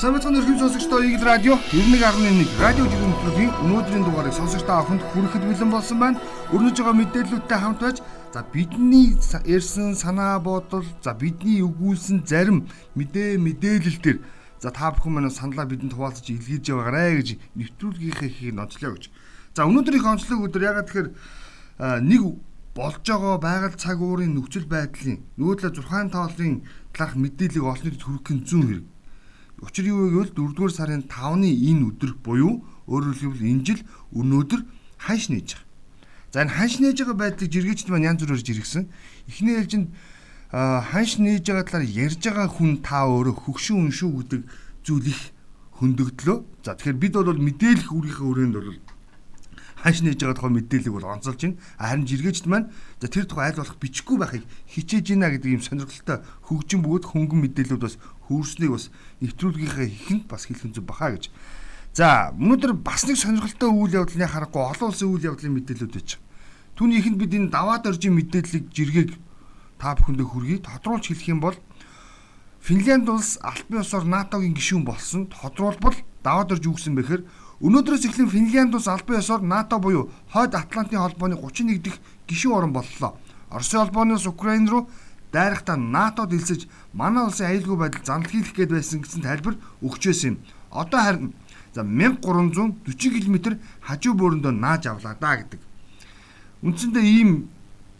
Самбатхан өрхөм сонсогчдоо Игэл радио 91.1 радио жиргэн төлөвийн өнөөдрийн дугаарыг сонсогчдоо авахд хүрэхэд бэлэн болсон байна. Өрнөж байгаа мэдээллүүдтэй хамт байж за бидний ярьсан санаа бодол за бидний өгүүлсэн зарим мэдээ мэдээлэл төр за та бүхэн манай саналаа бидэнд хуваалцаж илгээж яваарэ гэж нэвтрүүлгийнхээ хийх онцлоо гэж. За өнөөдрийн онцлог өдөр ягаад тэгэхээр нэг болж байгаа байгаль цаг уурын нөхцөл байдлын талаа 6 таолын талаарх мэдээллийг олон нийтэд хүргэх нь зүүн хэрэг Учир юу вэ гэвэл 4-р сарын 5-ны энэ өдөр буюу өөрөөр хэлбэл энэ жил өнөөдөр ханш нээж байгаа. За энэ ханш нээж байгаа байдлыг жиргээчд маань янз бүрээр жиргсэн. Эхний ээлжинд ханш нээж байгаа талаар ярьж байгаа хүн та өөрөө хөгшин үншүү гэдэг зүйл их хөндөгдлөө. За тэгэхээр бид бол мэдээлэх үрийнхээ өрөөнд бол ханш нээж байгаа тухай мэдээллийг бол онцолж байна. Харин жиргээчд маань за тэр тухай айл болох бичихгүй байхыг хичээж гинэ гэдэг юм сонирхолтой хөгжин бөгөөд хөнгөн мэдээллүүд бас хөрснийг бас нэвтрүүлгийнхээ ихэнд бас хэлхэн зүг баха гэж. За өнөөдөр бас нэг сонирхолтой үйл явдлыг харахгүй олон улсын үйл явдлын мэдээлэлүүд байж байгаа. Түүний ихэнд бид энэ даваад оржийн мэдээллийг жиргэг та бүхэндээ хүргэе. Тодруулж хэлэх юм бол Финлянд улс албан ёсоор НАТОгийн гишүүн болсон. Тодруулбал даваад орж үүссэн бэхээр Өнөөдрөөс эхлэн Финлянд улс албан ёсоор НАТО буюу Хойд Атлантын холбооны 31 дахь гишүүн орон боллоо. Оросын холбооны улс Украин руу дайрахтаа НАТОд илсэж манай улсын аюулгүй байдал занал хийх гээд байсан гэсэн тайлбар өгч байсан юм. Одоо харин за 1340 км хажуу бөөрөндөө нааж авлаа да гэдэг. Үндсэндээ ийм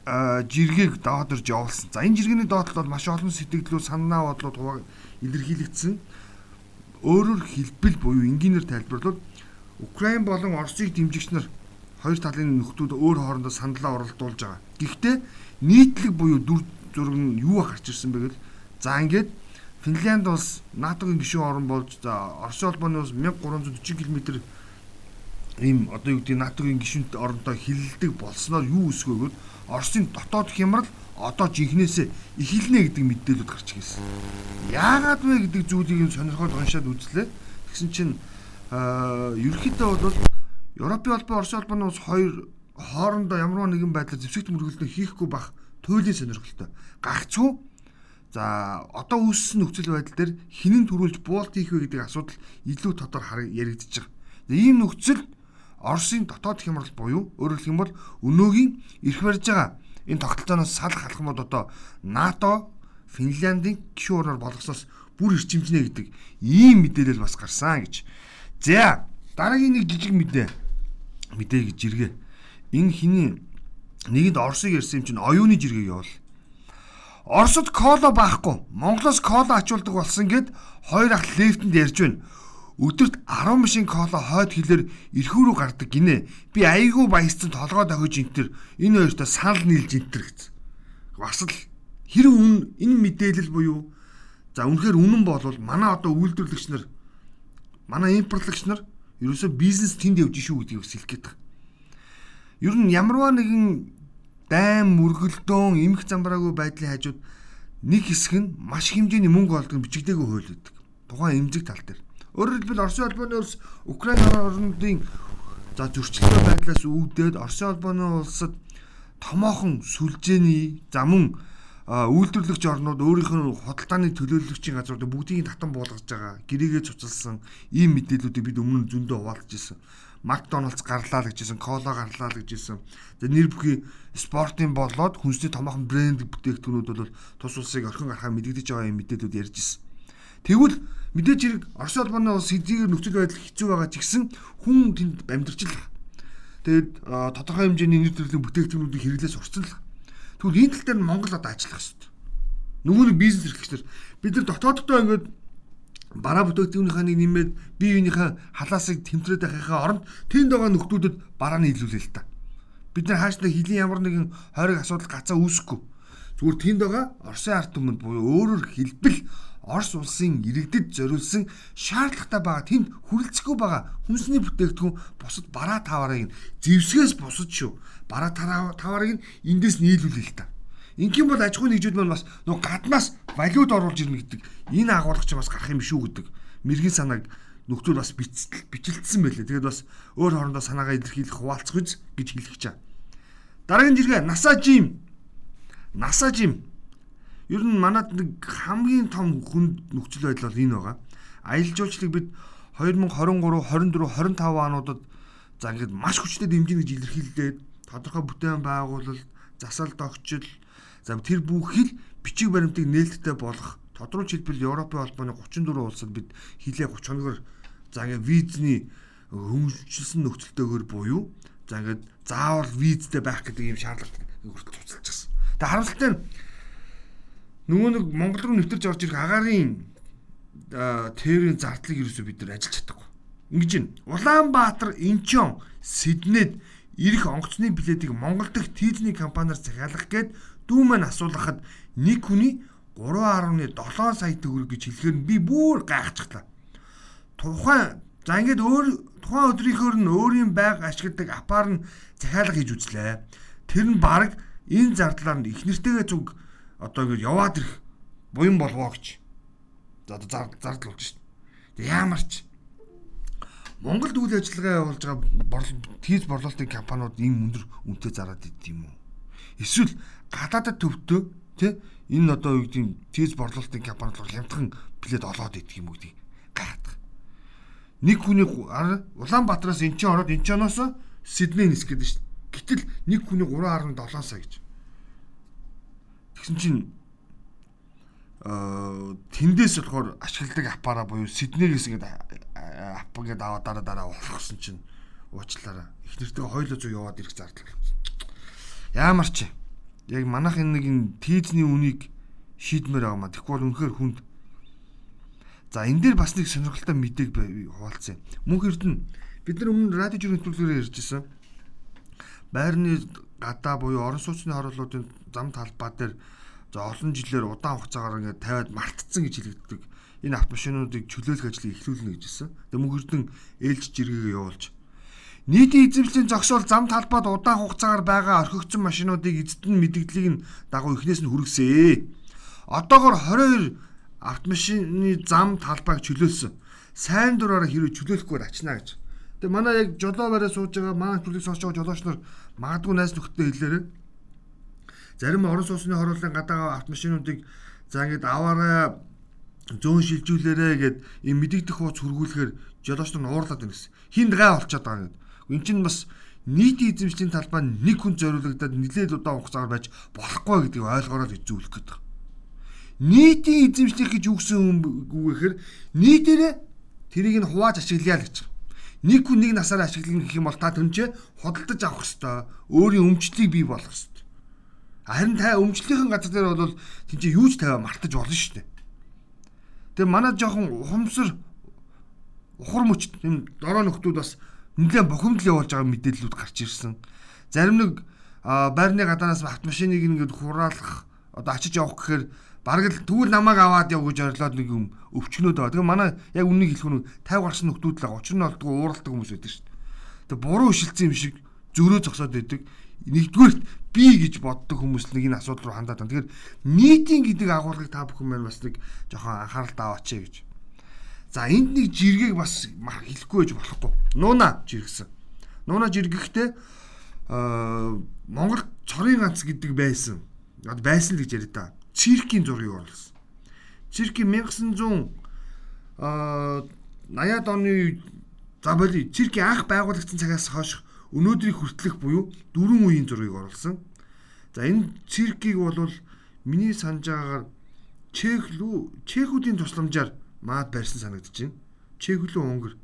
жиргэг доодорж явуулсан. За энэ жиргэний доотлол бол маш олон сэтгэлдлүүд санаа бодлууд илэрхийлэгдсэн. Өөрөөр хэлбэл буюу энгийнээр тайлбарлавал Украин болон Оросыг дэмжигч нар хоёр талын нөхдүүд өөр хоорондоо саналаа оролдуулж байгаа. Гэхдээ нийтлэг буюу дүр зураг нь юу гарч ирсэн бэ гэвэл за ингээд Финлянд улс НАТОгийн гишүүн орн болж за Оросын холбооны улс 1340 км ийм одоо юу гэдэг НАТОгийн гишүүнт оронтой хилэлдэг болсноор юу өсгөө гэвэл Оросын дотоод хямрал одоо жинхнээсээ эхэлнэ гэдэг мэдээлүүд гарч ирсэн. Яагаад вэ гэдэг зүйлийг сонирхоод уншаад үзлээ. Тэгсэн чинь ерөнхийдөө бол Европын холбоо Орос холбооны ус хоёр хоорондоо ямар нэгэн байдлаар зэвсэгт мөргөлдөө хийхгүй бах туйлын сонирхолтой. Гагцгүй За одоо үүссэн нөхцөл байдал дээр хинэн төрүүлж буулт хийх вэ гэдэг асуудал илүү тодор яригдчих байгаа. Ийм нөхцөл Оросын дотоод хямрал буюу өөрөөр хэлэх юм бол өнөөгийн эрх барьж байгаа энэ тогтолцооноос салах алах мод одоо НАТО Финляндийн гишүүн орноор болгосноос бүр ирчимжнэ гэдэг ийм мэдээлэл бас гарсан гэж За дараагийн нэг жижиг мэдээ мэдээ гэж жиргээ. Энэ хиний нэгэнд Оросыг ярьсан юм чинь оюуны жиргээ явал. Оросд кола байхгүй. Монголоос кола ачуулдаг болсон гэд хоёр ах лефтэнд ярьж байна. Өдөрт 10 машин кола хойд хилээр эрхүү рүү гардаг гинэ. Би айгүй баясцсан толгой дохиж интер энэ хоёртой санал нийлж интер гэсэн. Бас л хэрэг үн энэ мэдээлэл буюу за үнэхээр үнэн болвол манай одоо үйлдвэрлэгч нар манай импортлогч нар ерөөсөө бизнес тэнд явж шүү гэдгийг хэлэх гээд байгаа. Ер нь ямарваа нэгэн дайм мөргөлдөөн эмх замбраагүй байдлын хажууд нэг хэсэг нь маш хэмжээний мөнгө олдог бичигдээгүй хууль өгдөг. Тухайн эмзэг тал дээр. Өөрөөр хэлбэл Оросын холбооны улс Украин орнуудын за зөрчилтэй байдлаас үүдээд Оросын холбооны улсад томоохон сүлжээний за мөн үйлдвэрлэгч орнууд өөрийнх нь худалдааны төлөөлөгчийн газруудыг бүгдийг татан буулгаж байгаа. Гэрээгээ цуцалсан ийм мэдээллүүдийг бид өмнө зөндөө хуваалцаж ирсэн. Макдоналдс гарлаа л гэжсэн, кола гарлаа л гэжсэн. Тэгээ нэр бүхий спортын болоод хүнсний томоохон брэнд бүтээгдэхүүнүүд бол тус улсыг орхин гарахаа мэдэгдэж байгаа юм мэдээлүүд ярьж ирсэн. Тэгвэл мэдээж хэрэг Орос улбаны улс хэдийгээр нөхцөл байдал хэцүү байгаа ч гэсэн хүн тэнд амьдарч л. Тэгээд тодорхой хэмжээний нэр төрлийн бүтээгдэхүүнүүдийг хэрэглээс урцсан л Тэгвэл энэ тал дээр нь Монгол одоо ажиллах хэрэгтэй. Нөгөө нэг бизнес эрхлэгчдэр бид нар дотооддоо ингээд бараа бүтээгдэхүүнийхээ нэг нэмээд бие биенийхээ халаасыг тэмтрээд байхынхаа оронд тэнд байгаа нөхдүүдэд бараа нь илүүлээ л та. Бид нар хаашдаа хилийн ямар нэгэн хориг асуудал гацаа үүсэхгүй. Зүгээр тэнд байгаа Оросын ард түмэнд буюу өөрөөр хэлбэл Орос улсын иргэдэд зориулсан шаардлагатай байгаа тэнд хүрэлцэхгүй байгаа хүнсний бүтээгдэхүүн бусад бараа таварыг зэвсгээс бусад шүү. Бараа таварыг эндээс нийлүүлээ л та. Ингийн бол аж ахуйн нэгжүүд маань бас нөгөө гаднаас валют оруулж ирнэ гэдэг энэ агуулгач бас гарах юм шүү гэдэг мэрэгэн санааг нөхцөл бас бичлэлсэн байлээ. Тэгээд бас өөр хоорондоо санаагаа илэрхийлэх хуваалцах үз гэж хэлэх чаа. Дараагийн жиргээ NASA Jim NASA Jim Ер нь манад нэг хамгийн том хүнд нөхцөл байдал бол энэ байгаа. Аялал жуулчлалыг бид 2023, 24, 25 онуудад за ингээд маш хүчтэй дэмжинэ гэж илэрхийлээд тодорхой бүтээн байгуулалт, засал тогтчил за тэр бүхэл бичиг баримтыг нээлттэй болгох тодорхой хэлбэл Европын холбооны 34 улсад бид хилээ 30 хоногор за ингээд визний хөнгөлсөн нөхцөлтэйгээр буюу за ингээд заавал визтэй байх гэдэг ийм шаардлага хүртэл цуцалчихсан. Тэгээ харамсалтай нь нөгөө нэг Монгол руу нэвтэрж орж ирэх агарын тэрийн зардлыг ерөөсөө бид нар ажиллаж чадахгүй. Ингэж байна. Улаанбаатар, Инчон, Сиднейд ирэх онгоцны билетийг Монгол дахь тийзний компаниар захиалах гээд дүү маань асуулгахад нэг хүний 3.7 сая төгрөг гэж хэлэхээр би бүр гайхчихлаа. Тухайн за ингээд өөр тухайн өдрийнхөөр нь өөрийн байг ашигладаг апаар нь захиалга хийж үзлээ. Тэр нь баг энэ зардлаар нь их нэртэйгээ зүг одоо ингээд яваад ирэх буян болвоо гэж одоо зардал болж шин. Тэг яамар ч Монголд үйл ажиллагаа явуулж байгаа тийз борлуулалтын компаниуд ийм өндөр үнэтэй зараад идэв юм уу? Эсвэл гадаадад төвдөө тий энэ одоо юу гэдэг тийз борлуулалтын компаниуд хямдхан билет олоод идэг юм уу гэдэг гайхаад. Нэг хүний Улаанбаатараас эн чинь ороод эн чиноос Сидней нисэх гэдэг шин. Гэтэл нэг хүний 3.7 сая гэж. Тэгсэн чинь тэндээс болохоор ашигладаг аппараа буюу Сиднейгээс ингээд ап ингээд аваа дараа дараа болохсон чинь уучлаараа их нэртэй хойлоо зүү яваад ирэх зардал болсон. Яамар чи яг манайх энэ нэг энэ тийзний үнийг шийдмээр байгаа маа. Тэгэхгүй бол үнэхээр хүнд. За энэ дээр бас нэг сонирхолтой мэдээг хуваалцсан. Мөнх эрдэнэ бид нар өмнө радио жирийн нэвтрүүлгээр ярьжсэн. Байрны гадаа буюу орон сууцны хорлолуудын зам талбай дээр За олон жилээр удаан хугацаагаар ингээд тавиад мартцсан гэж хэлэгддэг. Энэ автомашинуудыг чөлөөлөх ажлыг эхлүүлнэ гэж хэлсэн. Тэгээ мөнхөрдөн ээлж жиргээ явуулж нийтийн эзэмшлийн зогсоол зам талбайд удаан хугацаагаар байгаа орхигдсон машинуудыг эзэд нь мэдгдлийг нь дагуу эхнээс нь хүргэсэ. Одоогор 22 автомашины зам талбайг чөлөөлсөн. Сайн дураараа хэрэг чөлөөлөхгүй ачна гэж. Тэгээ манай яг жолоо бараа сууж байгаа маань төлөв сонсож байгаа жолооч нар магадгүй найс нөхдөд хэлээрээ Зарим орон сууцны хорооллын гадаа автомашинуудыг за ингээд аваарай зөөн шилжүүлээрэ гэд ийм мэдэгдэх хууц хөргүүлэхээр жолооч нар уурлаад байна гэсэн. Хинд гай олцоод байгаа гэдэг. Энд чинь бас нийтийн эзэмшлийн талбай нэг хүн зориулагдаад нэлээд удаан хугацаагаар байж болохгүй гэдгийг ойлгороод эзүүлэх гэдэг. Нийтийн эзэмшлих гэж үгсэн үг гэхээр нийтээрээ тэрийг нь хувааж ашиглая л гэж. Нэг хүн нэг насаараа ашиглах гэх юм бол та түнчээ худалдаж авах хэвээр өөрийн өмчлөлийг бий болгох хэвээр Харин та өмчлөлийн газар дээр бол тийч юу ч тавиа мартаж болно шүү дээ. Тэгээ манай жоохон ухамсар ухар мөч юм дорой нөхдүүд бас нэлээд бухимдал явуулж байгаа мэдээллүүд гарч ирсэн. Зарим нэг байрны гадаанаас автомашиныг ингээд хураалах одоо очиж явах гэхээр бараг л тэгвэл намайг аваад яв гэж орлоод нэг юм өвчнөд байгаа. Тэгээ манай яг үннийг хэлэх нь 50 гарсан нөхдүүд л учир нь олдгоо ууралдаг хүмүүс байдаг шүү дээ. Тэгээ буруу ишилсэн юм шиг зөрөө зогсоод байдаг нэгдүгээрт би гэж боддог хүмүүс нэг энэ асуудал руу хандаад байна. Тэгэхээр нийтийн гэдэг агуулгыг та бүхэн маань бас нэг жоохон анхаарал таваач гэж. За энд нэг жиргэг бас хэлэхгүй байж болохгүй. Нууна жиргсэн. Нууна жиргэхдээ аа Монгол цорын ганц гэдэг байсан. Байсан л гэж яриа та. Циркийн зургийг оруулсан. Циркийн 1900 аа 80-ад оны за боли циркийн анх байгуулагдсан цагаас хойш өнөөдрийг хүртэлх буюу дөрвөн үеийн зургийг оруулсан. За энэ циркийг бол миний санаж байгаагаар Чех лүү Чехүүдийн тусламжаар маад барьсан санагдаж байна. Чех лүү Унгар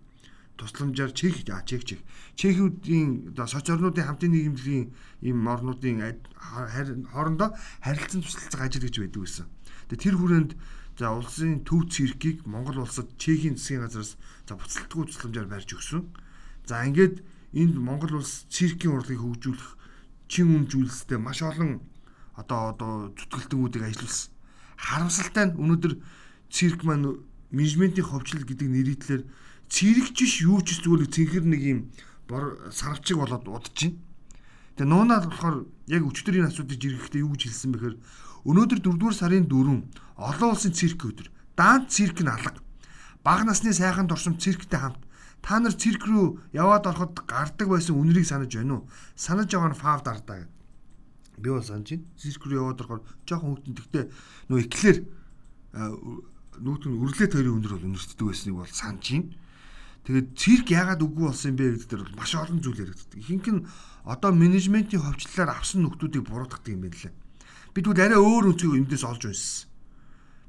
тусламжаар Чех а Чех Чех Чехүүдийн оо соц орнуудын хамтын нийгэмлэгийн ийм орнуудын хоорондоо харилцан туслалцах ажил гэж байдаг байсан. Тэгээ тэр хүрээнд за улсын төв циркийг Монгол улсад Чехийн засгийн газраас за буцалтгүй тусламжаар барьж өгсөн. За ингээд энд Монгол улс циркийн урлагийг хөгжүүлэх чин үнжүүлэлттэй маш олон одоо одоо зүтгэлтэнүүдийг ажилласан. Харамсалтай нь өнөөдөр цирк маань менежментийн ховчлол гэдэг нэрийтлэр циркч биш юу ч зүгээр цэнхэр нэг юм бор сарвчиг болоод удаж байна. Тэгээ нуунаад болохоор яг өчтөрийн асуудыг жиргэхдээ юу гэж хэлсэн бэхээр өнөөдөр 4-р сарын 4 олон улсын цирк өдөр. Даант цирк нь алга. Бага насны сайхан дурсам цирктэй хамт Та нар цирк рүү яваад ороход гардаг байсан үнэрийг санаж байна уу? Санаж байгаа нь фав дардаа гэв. Би бол санаж байна. Цирк рүү яваад орохоор жоохон хөвтөн тэгтээ нөө эклэр нүүт нь үрлээ тойрын өндөр бол өнөртдөг байсныг бол санаж байна. Тэгээд цирк яагаад үгүй болсон юм бэ гэдэг дээр маш олон зүйл яригддаг. Ихэнх нь одоо менежментийн хөвчлөлөөр авсан нөхдүүдийг буруутгадаг юм байна лээ. Бид тэгвэл арай өөр үнцгийг эндээс олж байсан.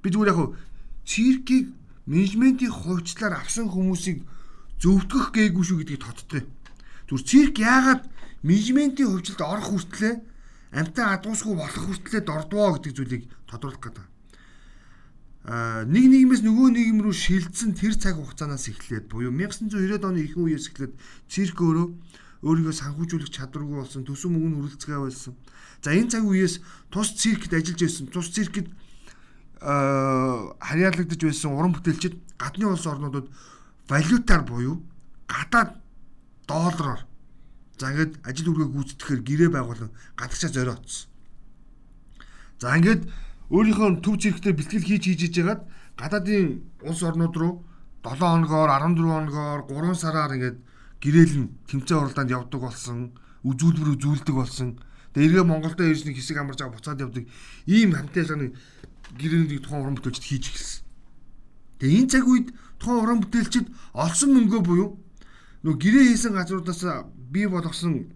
Би тэгвэл яг циркийг менежментийн хөвчлөлөөр авсан хүмүүсийг зөвтгөх гээгүй шүү гэдгийг тодтгоё. Зүгээр цирк яагаад менежментийн хөвчлөлд орох хүртлээр амтаа адуусгүй болох хүртлээр дордвоо гэдэг зүйлийг тодруулах гэдэг нэг нийгмээс нөгөө нийгэм рүү шилжсэн тэр цаг хугацаанаас эхлээд буюу 1990-ад оны ихэнх үеэс эхлээд цирк өөрөө өөрийгөө санхүүжүүлэх чадваргүй болсон төсөв мөнгө үргэлцгээ байсан. За энэ цаг үеэс тус циркт ажиллаж байсан. Тус циркт харьяалагдж байсан уран бүтээлчид гадны улс орнуудад валютаар буюу гадаад доллараар за ингээд ажил үргээ гүйцэтгэхээр гэрээ байгуулан гадагшаа зориоцсон. За ингээд өөрийнхөө төв зэрэгтэй бэлтгэл хийж хийж иж хагаад гадаадын улс орнууд руу 7 хоногоор 14 хоногоор 3 сараар ингээд гэрээлэн тэмцээн уралдаанд явдаг болсон, үзүүлбэр үзүүлдэг болсон. Тэгээ эргээ Монголдо ирж нэг хэсэг амарч байгаа буцаад явдаг. Ийм хамтлагын гэрээнийг тухайн уран бүтээлчд хийж эхэлсэн. Тэгээ энэ цаг үед тухайн уран бүтээлчд олсон мөнгөө буюу нөгөө гэрээ хийсэн газруудаас бий болгосон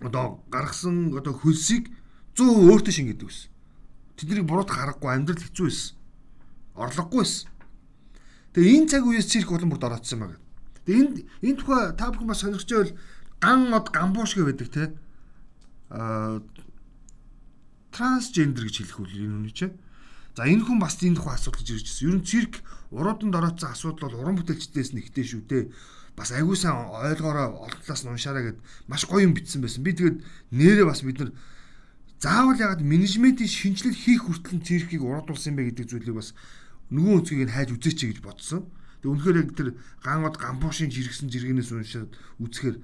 одоо гаргасан одоо хөлсийг 100% өөртөө шингээдэг байсан. Тэднийг буруутах аргагүй амьдрал хэцүү байсан. Орлогогүй байсан. Тэгээ энэ цаг үеэс цирк улам бүрд ороодсон байна. Тэгээ энд энэ тухай та бүхэн бас сонирхож байвал ган од гамбууш гэ байдаг те. Аа трансгендер гэж хэлэх үл энэ үний чинь. За энэ хүн бас энэ тухай асуудал гэж ирж байна. Ер нь цирк урууданд ороодсон асуудал бол уран бүтээлчдээс нэгтэй шүү дээ. Бас айгуу сайн ойлгоороо олон талаас нь уншаараа гэд маш гоё юм бичсэн байсан. Би тэгээд нэрээ бас бид нар заавал ягаад менежментийн шинжилэл хийх хүртэл циркийг урдуулсан юм бэ гэдэг зүйлийг бас нөгөө өнцгийг нь хайж үзээч гэж бодсон. Тэгээ үнэхээр яг тэр ганод гамбуушийн жиргсэн жиргэнээс уншаад үзэхээр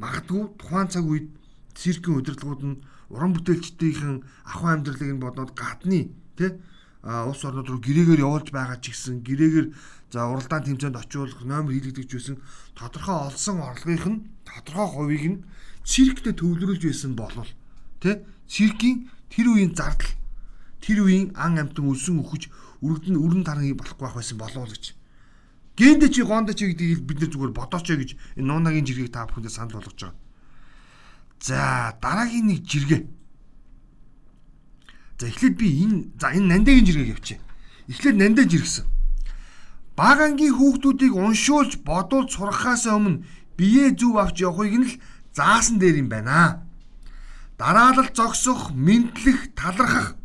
магадгүй тухайн цаг үед циркийн удирдлагууд нь уран бүтээлчдийн ахуй амьдралыг нь бодоод гадны тий а улс орнууд руу гэрээгээр явуулж байгаа ч гэсэн гэрээгээр за уралдаан тэмцээнд очиулах номер хийлэгдэж байсан тодорхой олсон орлогынх нь тодорхой хувийг нь цирктэй төвлөрүүлж байсан болов тий циркийн тэр үеийн зардал тэр үеийн ан амтан өлсөн өхөж үрдэн өрн таран болохгүй байх байсан болов гэж. Гэндэ чи гондо чи гэдгийг бид нар зүгээр бодооч гэж энэ нуунагийн жиргэг та бүхэндээ санал болгож байгаа. За дараагийн нэг жиргээ. За эхлээд би энэ за энэ нандагийн жиргээг явчих. Эхлээд нандаа жиргсэн. Баг ангийн хүүхдүүдийг уншуулж бодуулж сургахаас өмнө бие зүв авч явахыг нь л заасан дээр юм байна дараалал зогсох, мэдлэх, талархах,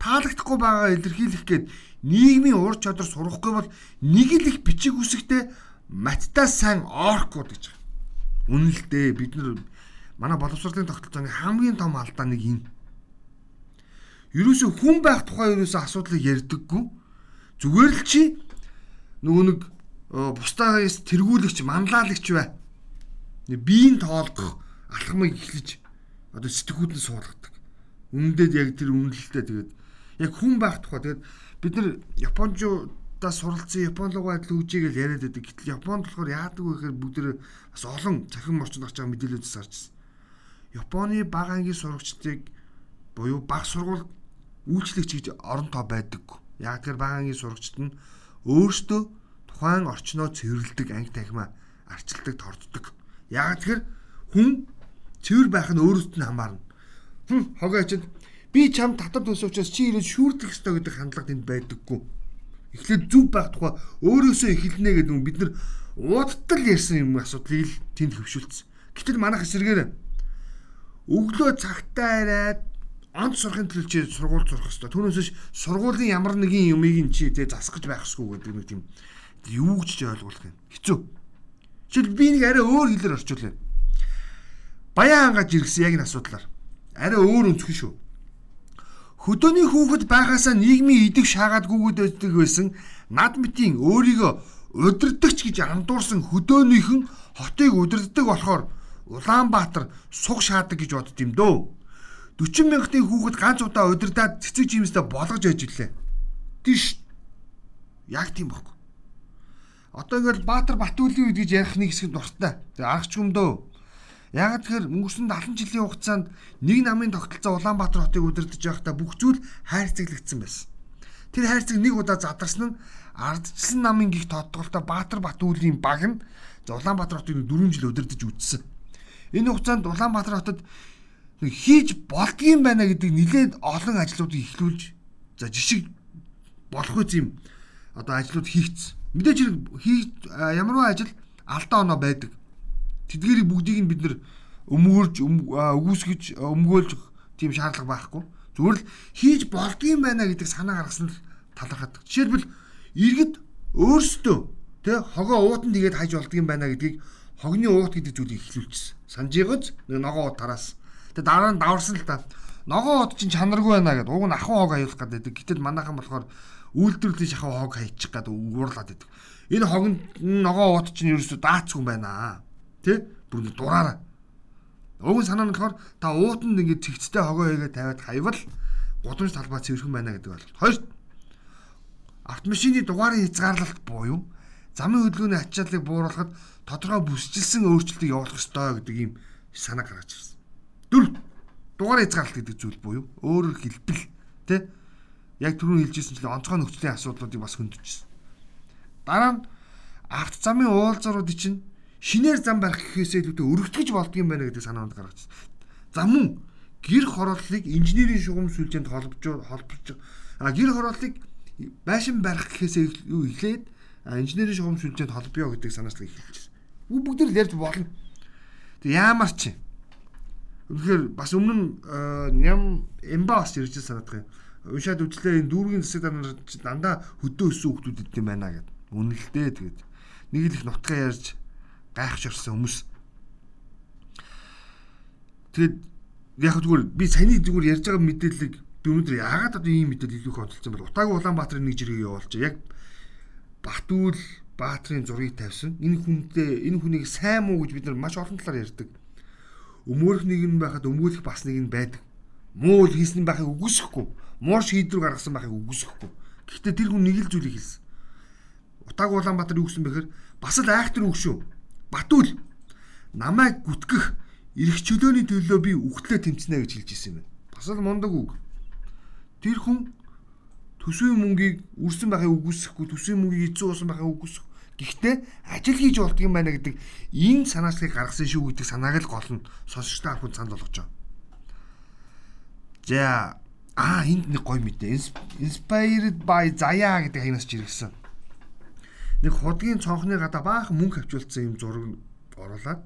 таалагдахгүй байгаагаа илэрхийлэх гээд нийгмийн ур чадвар сурахгүй бол нэг л их бичиг үсэгтэй маттай сайн оркууд гэж байгаа. Үнэн л дээ бид нар манай боловсролын тогтолцооны хамгийн том алдаа нэг юм. Ерөөсө хүн байх тухай ерөөсө асуудлыг ярьдаггүй. Зүгээр л чи нөгөө нэг бусдаас тэргүүлэгч, манлайлагч бай. Биеийн тоолгох алхмыг эхлэж одоо сэтгүүд нь суулгадаг. Үнэндээ яг тэр үнэлэлтэй тэгээд яг хүн байх тухай тэгээд бид нар Япончуудаас суралцсан Япон руу адил үжигээл яриад байдаг. Гэтэл Японд болохоор яадаг вэ гэхээр бүгд бас олон цахим орчинд гарч байгаа мэдээлэлээс харжсан. Японы бага ангийн сурагчдыг буюу баг сургууль үйлчлэгч гэж орон тоо байдаггүй. Яг тэр бага ангийн сурагчид нь өөрсдөө тухайн орчноо цэвэрлдэг анги тахимаа арчилдаг, торддог. Яг тэр хүн цэвэр байх нь өөрөөсөө нь хамаарна. Хм хогоочд би чам татвар төлсөн учраас чи ирээд шүүрдэх ёстой гэдэг хандлага тэнд байдаггүй. Эхлээд зүв байх тухай өөрөөсөө эхэлнэ гэдэг нь бид нар уудтал ярьсан юм асуудлыг л тэнд хөвшүүлсэн. Гэтэл манайх эсэргээр өглөө цагтаа ирээд онц сурахын төлөө чи сургууль сурах хэрэгтэй. Түүнээс сургуулийн ямар нэгэн юмыг нь чи тэ засах гэж байх хэрэггүй гэдэг нэг тийм юу гэж ойлгуулах юм. Хэцүү. Жишээл би нэг арай өөр хэлээр орчуулъя. Баян хангаж иргэсэн яг энэ асуудлаар. Арай өөр өнцгөн шүү. Хөдөөний хүүхэд байхаасаа нийгмийн идэг шаагаад гүгддэг байсан над мэтийн өөрийгөө удирдахч гэж андуурсан хөдөөнийхэн хотыг удирддаг болохоор Улаанбаатар суг шаадаг гэж бодд юм дөө. 40 мянгатын хүүхэд ганц удаа удирдаад цэцэг жимстэй болгож яж ирлээ. Тийш. Яг тийм баггүй. Одоо ингээл Баатар Батүлийн үед гэж ярих нэг хэсэг дуртай. Тэгээ аргач юм дөө Яг тэгэхээр өнгөрсөн 70 жилийн хугацаанд нэг намын тогтолцоо Улаанбаатар хотыг удирдах байхдаа бүх зүйл хайрцаглагдсан байсан. Тэр хайрцаг нэг удаа задарсан нь ардчилсан намын гих тодголтой Баатар Батүлийн баг нь Улаанбаатар хотыг 4 жил удирдах үзсэн. Энэ хугацаанд Улаанбаатар хотод хийж болдгийм байна гэдэг нэлээд олон ажлуудыг эхлүүлж за жишг болох үс юм одоо ажлууд хийгдсэн. Мэдээж хийж ямарваа ажил алдаа оноо байдаг. Тэдгэрийг бүгдийг нь бид нэр өмгөөрж өгөөсгөж өмгөөлж тийм шаардлага байхгүй. Зүгээр л хийж болдгийм байна гэдэг санаа гаргасан л талархаад. Жишээлбэл иргэд өөрсдөө тэ хогоо уутан тэгээд хайж болдгийм байна гэдгийг хогны уут гэдэг зүйлийг эхлүүлчихсэн. Санжигоц нэг ногоо уут тараас. Тэгээд дараа нь даварсан л та. Ногоо уут чинь чанаргүй байна гэдэг. Уг нь ахын хог аюулах гэдэг. Гэтэл манайхан болохоор үйлдвэрлэлийн шахав хог хайчих гэдэг уурлаад байдаг. Энэ хогн ногоо уут чинь ерөөсөө даацгүй байна. Тэ? Бүр дураараа. Уг санаа нь болохоор та уутанд ингээд цэгцтэй хогоо хийгээд тавиад хайвал гудамж талбай цэвэрхэн байна гэдэг ойлголт. Хоёр автомашины дугаарын хязгаарлалт буюу замын хөдөлгөөний ачааллыг бууруулахад тодорхой бүсчилсэн өөрчлөлтийг явуулах ёстой гэдэг ийм санаа гаргаж ирсэн. Дөрөв дугаар хязгаарлалт гэдэг зүйл буюу өөрөөр хэлбэл тэ яг түрүүн хэлжсэн чинь онцгой нөхцөлийн асуудлуудыг бас хөндөжсэн. Дараа нь авто замын уулзруудыг чинь шинээр зам барих гэхээсээ илүүтэй өргөтгөж болдгийм байна гэдэг санаанд гаргажсэн. За мөн гэр хорооллыг инженерийн шугам сүлжээнд холбож холбож а гэр хорооллыг байшин барих гэхээсээ эхлээд инженерийн шугам сүлжээнд холбоё гэдэг санаачлаг эхэлчихсэн. Бүгд л ярьж болно. Тэг яамар чи. Үнэхээр бас өмнө нь ням эмба бас ирж санагдах юм уншаад үзлээ энэ дүүргийн засаг дараа дандаа хөдөө өссөн хүмүүс идэм байна гэд. Үнэлтэй тэгээд нэг л их нутгаа ярьж гайхаж орсон хүмүүс. Тэгээд яг зүгээр би саяны зүгээр ярьж байгаа мэдээллийг би өнөөдөр яагаад одоо ийм мэдээлэл илүү онцолсон бол Утаагүй Улаанбаатарын нэг жиргээ явуулж яг Батүл Баатрийн зургийг тавьсан. Энэ хүнтэй энэ хүнийг сайн муу гэж бид нар маш олон талаар ярьдаг. Өмөөрөх нэг нь байхад өмгөөлөх бас нэг нь байдаг. Муу л хийсэн байхыг үгүйсэхгүй муур шийдвэр гаргасан байхыг үгүйсэхгүй. Гэхдээ тэр хүн нэг л зүйлийг хэлсэн. Утааг Улаанбаатар юу гэсэн бэхээр бас л айхтар үг шүү. Батүл намайг гүтгэх эрх чөлөөний төлөө би үхтлээ тэмцэнэ гэж хэлж ирсэн юм байна. Бас л мундаг үг. Тэр хүн төсвийн мөнгийг үрсэн байхыг үгүйсэхгүй, төсвийн мөнгийг эзэн уусан байхыг үгүйсэхгүй. Гэхдээ ажил хийж болдго юм байна гэдэг энэ санаачлалыг гаргасан шүү гэдэг санааг л гол нь сонсогчтой авахд санд болгож байгаа. За Аа энд нэг гоё мэдээ. Inspired by Zaya гэдэг хаянаас ч иргэсэн. Нэг худгийн цонхны гадаа баахан мөнгө авчулсан юм зураг оруулаад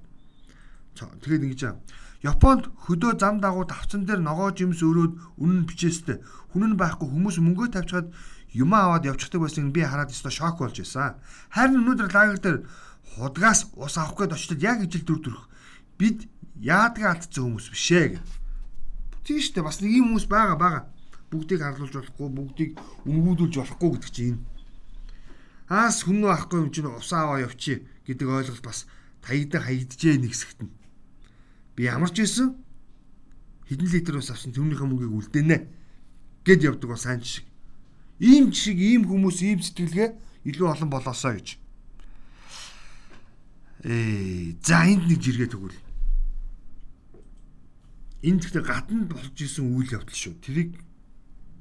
тэгээд ингэж аа. Японд хөдөө зам дагуу тавцан дээр ногоо жимс өрөөд үнэн бичээстэй. Хүн нь байхгүй хүмүүс мөнгөө тавьчихад юм аваад явчихдаг байсан би хараад өстой шок болж байсан. Харин өнөөдөр лагер дээр худгаас ус авах гээд очтод яг ижил дүр төрх. Бид яадгаа алдсан хүмүүс бишээ гэх Тийм шүү дээ. Бас нэг юм хүмүүс байгаа байгаа. Бүгдийг харлуулж болохгүй, бүгдийг үнгүүдүүлж болохгүй гэдэг чинь энэ. Аас хүн авахгүй юм чинь усаа аваа явчих гэдэг ойлголт бас таягда хаягджээ нэг хэсэгт нь. Би ямар ч байсан хэдэн литр ус авсан тэрнийхээ мөнгийг үлдээнэ гэд явдаг бол сайн жишг. Ийм жишг, ийм хүмүүс, ийм сэтгэлгээ илүү олон болоосоо гэж. Ээ, за энд нэг жиргээ тэгвэл энэ гэхдээ гадна болж исэн үйл явдал шүү. Тэрийг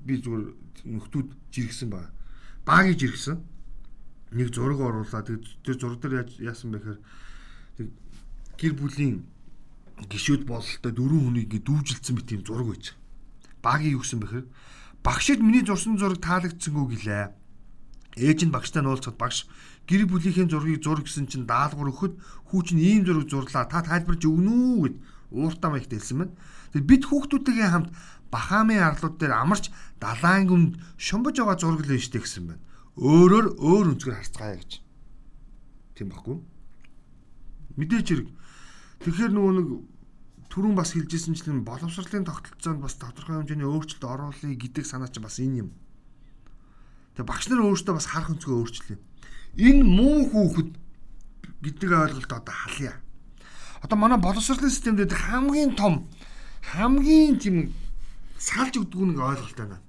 би зүгээр нөхдүүд жиргсэн байна. Багийг жиргсэн. Нэг зураг оруулаад тэр зураг дээр яасан бэхээр гэр бүлийн гişүүд бололтой дөрвөн хүнийг дүүжилсэн мэт юм зураг байж. Багийг юу гэсэн бэхээр багшид миний зурсан зураг таалагдсангүй гэлээ. Ээж нь багштай нуулцаад багш гэр бүлийнхээ зургийг зур гэсэн чинь даалгавар өгөхөд хүү чинь ийм зураг зурлаа та тайлбарж өгнө үү гэд ууртаа маягт хэлсэн байна. Тэгээд бид хүүхдүүдтэйгээ хамт Бахамын арлууд дээр амарч далайн гүнд шумбаж байгаа зураг л штэ гэсэн байна. Өөрөөр өөр өнцгөр харцгаая гэж. Тийм баггүй. Мэдээж хэрэг. Тэгэхээр нөгөө нэг түрүүн бас хэлжсэнчлэн боловсролын тогтолцоонд бас тодорхой хэмжээний өөрчлөлт оруулъя гэдэг санаа чинь бас энэ юм. Тэгээ багш нар өөрсдөө бас харах өнцгөө өөрчлөлөө. Энэ муу хүүхэд гэдэг ойлголт одоо халъя. Одоо манай боловсролын системд хамгийн том хамгийн тийм салж өгдөг нэг ойлголт байна.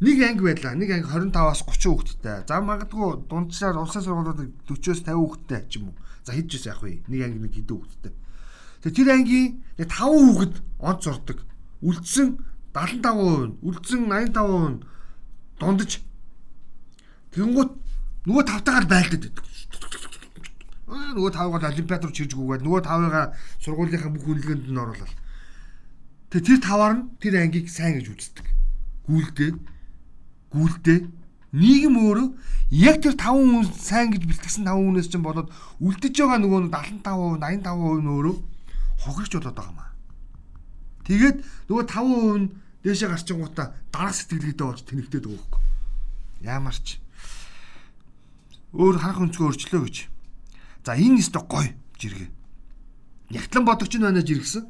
Нэг анги байлаа. Нэг анги 25-аас 30 хүүхэдтэй. За магадгүй дундчаар улсын сургуулиуд 40-оос 50 хүүхэдтэй ч юм уу. За хэд ч яах вэ? Нэг анги нэг хэдэн хүүхэдтэй. Тэгээ тэр ангийн яг 5 хүүхэд онц зурдаг. Үлдсэн 75%, үлдсэн 85% дундаж тэгэнгүүт нөгөө тавтагаар байлдаад байдаг. Нөгөө тавгаар олимпиад руу чирж гүгээд нөгөө тавыгаа сургуулийнхаа бүх үнэлгээнд нь оруулаад. Тэгээ тэр таваар нь тэр ангийг сайн гэж үздэг. Гүйлдээ гүйлдээ нийгэм өөрөө яг тэр 5 хүн сайн гэж бэлтгэсэн 5 хүнээс чинь болоод үлдэж байгаа нөгөө 75%, 85% нь өөрөө хохирч болоод байгаа юм аа. Тэгээд нөгөө 5% нь дээшээ гарчингуудаа дараах сэтгэлгээтэй болж тэнэгдээд байгаа хөөх. Ямар ч өөр харах өнцгөө өрчлөө гэж. За энэ өстө гой жиргээ. Ягтлан бодогч нь байна жиргсэн.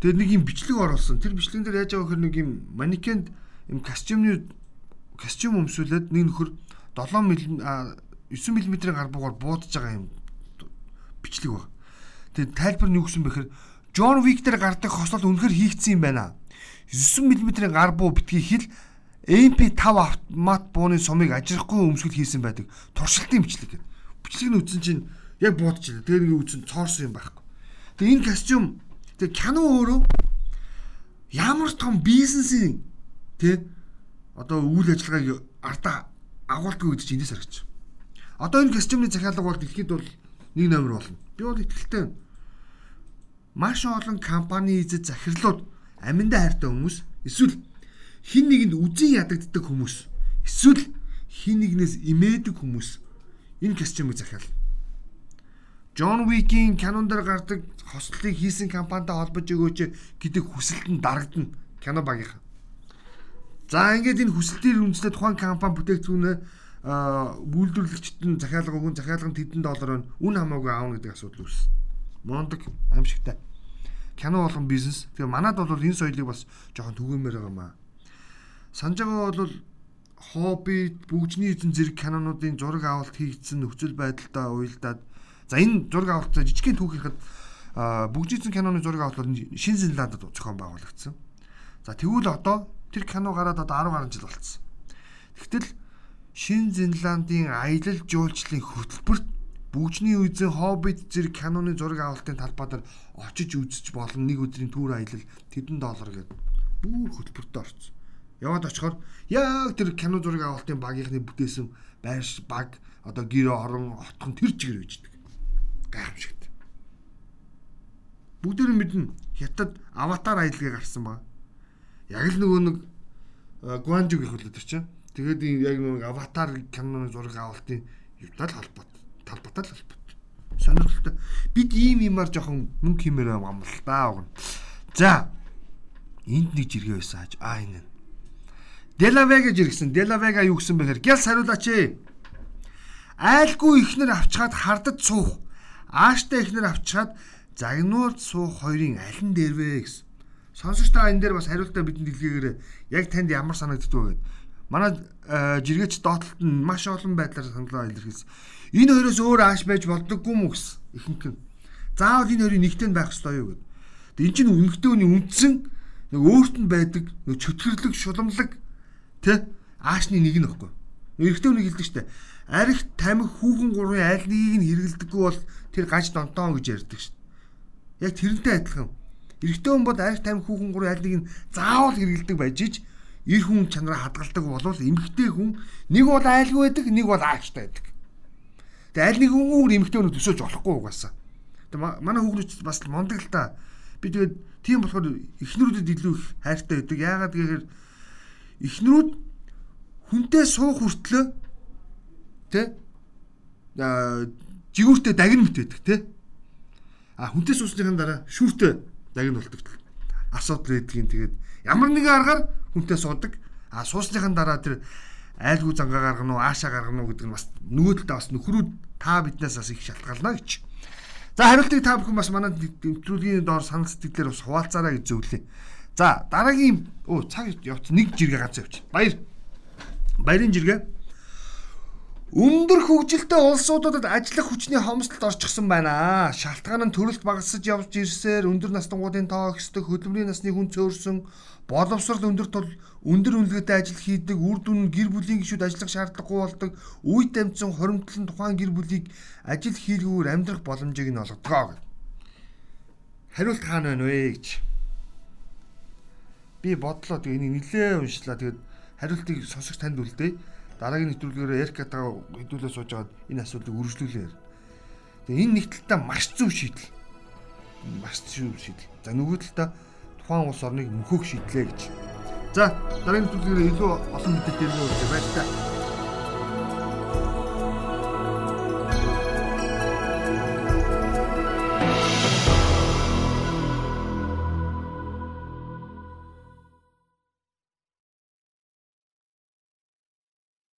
Тэгээд нэг юм бичлэг оруулсан. Тэр бичлэгэн дээр яаж байгаа гэхээр нэг юм манекенд юм костюмны костюм өмсүүлээд нэг нөхөр 7 мм 9 мм-ийн гар бугаар буудаж байгаа юм бичлэг баг. Тэгээд тайлбар нь юу гэсэн бэхээр Джон Виктер гардаг хослол үнэхэр хийгдсэн юм байна. 9 мм-ийн гар буу битгий хэл MP5 автомат бууны сумыг ажрахгүй өмсгөл хийсэн байдаг. Туршилтын бичлэг. Бичлэг нь үтсэн чинь яг буудаж байна. Тэгээд нэг үтсэн цоорсон юм байхгүй. Тэгээд энэ костюм тэгээд кино өөрөө ямар том бизнесийн тий одоо үйл ажиллагааг ардаа агуулдаг гэдэг чинь эндээс харагч. Одоо энэ костюмны захиалга бол дэлхийд бол нэг номер болно. Би бол итгэлтэй байна. Маш олон компани эзэд захирлууд аминдаа хайртай хүмүүс эсвэл хин нэгэнд үзэн ядагддаг хүмүүс эсвэл хин нэгнээс имээдэг хүмүүс энэ костюмыг захиална. Джон Уикийн кинон дээр гардаг хослолыг хийсэн компанитай холбож өгөөч гэдэг хүсэлт нь дарагдана кино багийнхан. За ингээд энэ хүсэлтээр үндэслээ тухайн компани бүтээгдэхүүнээ үйлдвэрлэгчд нь захиалга өгөн захиалга нь тэдэн доллараар үн хамаагүй аавна гэдэг асуудал үүссэн. Мондөг аимшигтай. Кино болгон бизнес. Тэгээ манад бол энэ соёлыг бас жоохон түгээмээр байгаа маа. Санаж байгаа бол хобби, бүгжний эзэн зэрэг кинонуудын зураг авалт хийгдсэн нөхцөл байдалтай уялдаад за энэ зураг авалт жижигхэн түүхийхэд бүгжний эзэн киноны зураг авалт Шинэ Зеландд зохион байгуулагдсан. За тэгвэл одоо Тэр кино гараад одоо 10 гаруй жил болцсон. Тэгтэл Шин Зинландын аялал жуулчлалын хөтөлбөрт Бүгжний үйзэн Хоббит зэрэг киноны зураг авалтын талбай дээр очиж үзэж болно нэг өдрийн түүр аялал тэдэн доллар гэдэг бүр хөтөлбөртөө орсон. Яваад очихоор яг тэр кино зураг авалтын багийнхны бүтээсэн байрш баг одоо гэр орон отхон тэр чигээр үйждэг. Гайхамшигт. Бүгдээр нь мэднэ. Хятад аватар аялалыг гарсан баг яг л нөгөө нэг Гуанжиг их хөлөд чинь. Тэгээд яг нэг аватар киноны зураг авалтын юутай л холбоот. Талбатай л холбоот. Сонирхолтой. Бид ийм юмар жоохон мөнгө хэмээр юм л да. За. Энд нэг жиргээ байсан хааж. Аа энэ. Делавега жиргсэн. Делавега юу гэсэн бэхээр гял хариулаач ээ. Айлгүй ихнэр авчгаад хардад суух. Ааштай ихнэр авчгаад загнуулд суух хоёрын аль нь дэрвэ гэсэн. Сонсогч та энэ дээр бас хариултаа бидэнд илгээгээрэй. Яг танд ямар санагддаг вэ гэдэг. Манай э, жиргээч доотлолт нь маш олон байдлаар саналаа илэрхийлсэн. Энэ хоёроос өөр ааш байж болдоггүй мүү гэсэн ихэнх нь. Заавал энэ хоёрын нэгтэй байх ёстой юу гэдэг. Тэг эн чинь үнэхтэй үний үндсэн нэг өөрт нь байдаг нэг чөтгөрлөг шуламлаг тэ аашны нэг нь баггүй. Эрэгтэй үнийг хэлдэг штэ. Арих тамхи хүүхэн гурвын аль нэгийг нь хэрэгэлдэггүй бол тэр гаж донтоон гэж ярьдаг штэ. Яг тэрнтэй адилхан Эрэгтэй хүн бол арх тамхи хүүхэн гурван аль нэг нь заавал хэрэгэлдэг байж ич эр хүн чанараа хадгалдаг болвол эмэгтэй хүн нэг бол айлгүй байдаг, нэг бол ааштай байдаг. Тэгээ аль нэг хүн эмэгтэй хүн төсөөж болохгүй угаасаа. Тэгээ манай хүүхнүүд бас мондөг л та. Би тэгээд тийм болохоор эхнэрүүдэд илүү их хайртай байдаг. Яагаад гэхээр эхнэрүүд хүнтэй суух хүртлөө тэ жигүүртэй дагн мэт байдаг тэ а хүнтэй суусныхаа дараа шүүртэй нь болдог асуудал байдгийн тэгээд ямар нэгэн аргаар хүнтэй суудаг а суусныхан дараа тэр айлгүй зангаа гаргана уу аашаа гаргана уу гэдэг нь бас нөгөө талдаа бас нөхрүүд та биднээс бас их шалтгаална гэж. За хариултыг та бүхэн бас манай нэвтрүүлгийн доор санал сэтгэлээр бас хуваалцаарай гэж зөвлөе. За дараагийн оо цаг явц нэг жиргээ ганц явчих. Баяр. Баярын жиргээ. Өндөр хөгжилтэй улсуудад ажиллах хүчний хомсдолд орчихсон байна. Шалтгаан нь төрөлт багасж явж ирсээр өндөр настангуудын тоо ихсдэг, хөдөлмөрийн насны хүн цөөрсөн, боловсрол өндөр тул өндөр үнэлгээтэй ажил хийдэг, үр дүн нь гэр бүлийн гишүүд ажиллах шаардлагагүй болдог, үе дамжсан хоримтлон тухайн гэр бүлийг ажил хийлгүүр амьдрах боломжийг нь олгодог. хариулт хаана байна вэ гэж. Би бодлоо тэгээ энийг нилээ уншлаа. Тэгээд хариултыг сонсогч танд үлдээ. Дараагийн нэвтрүүлгээр Эркатаа хэдүүлээ сууж агаад энэ асуудлыг үргэлжлүүлээ. Тэгээ энэ нэг талдаа маш зөв шийдэл. Маш зөв шийдэл. За нөгөө талдаа тухайн улс орныг мөхөх шийдлээ гэж. За дараагийн нэвтрүүлгээр илүү олон мэдээлэл өгөх байж та.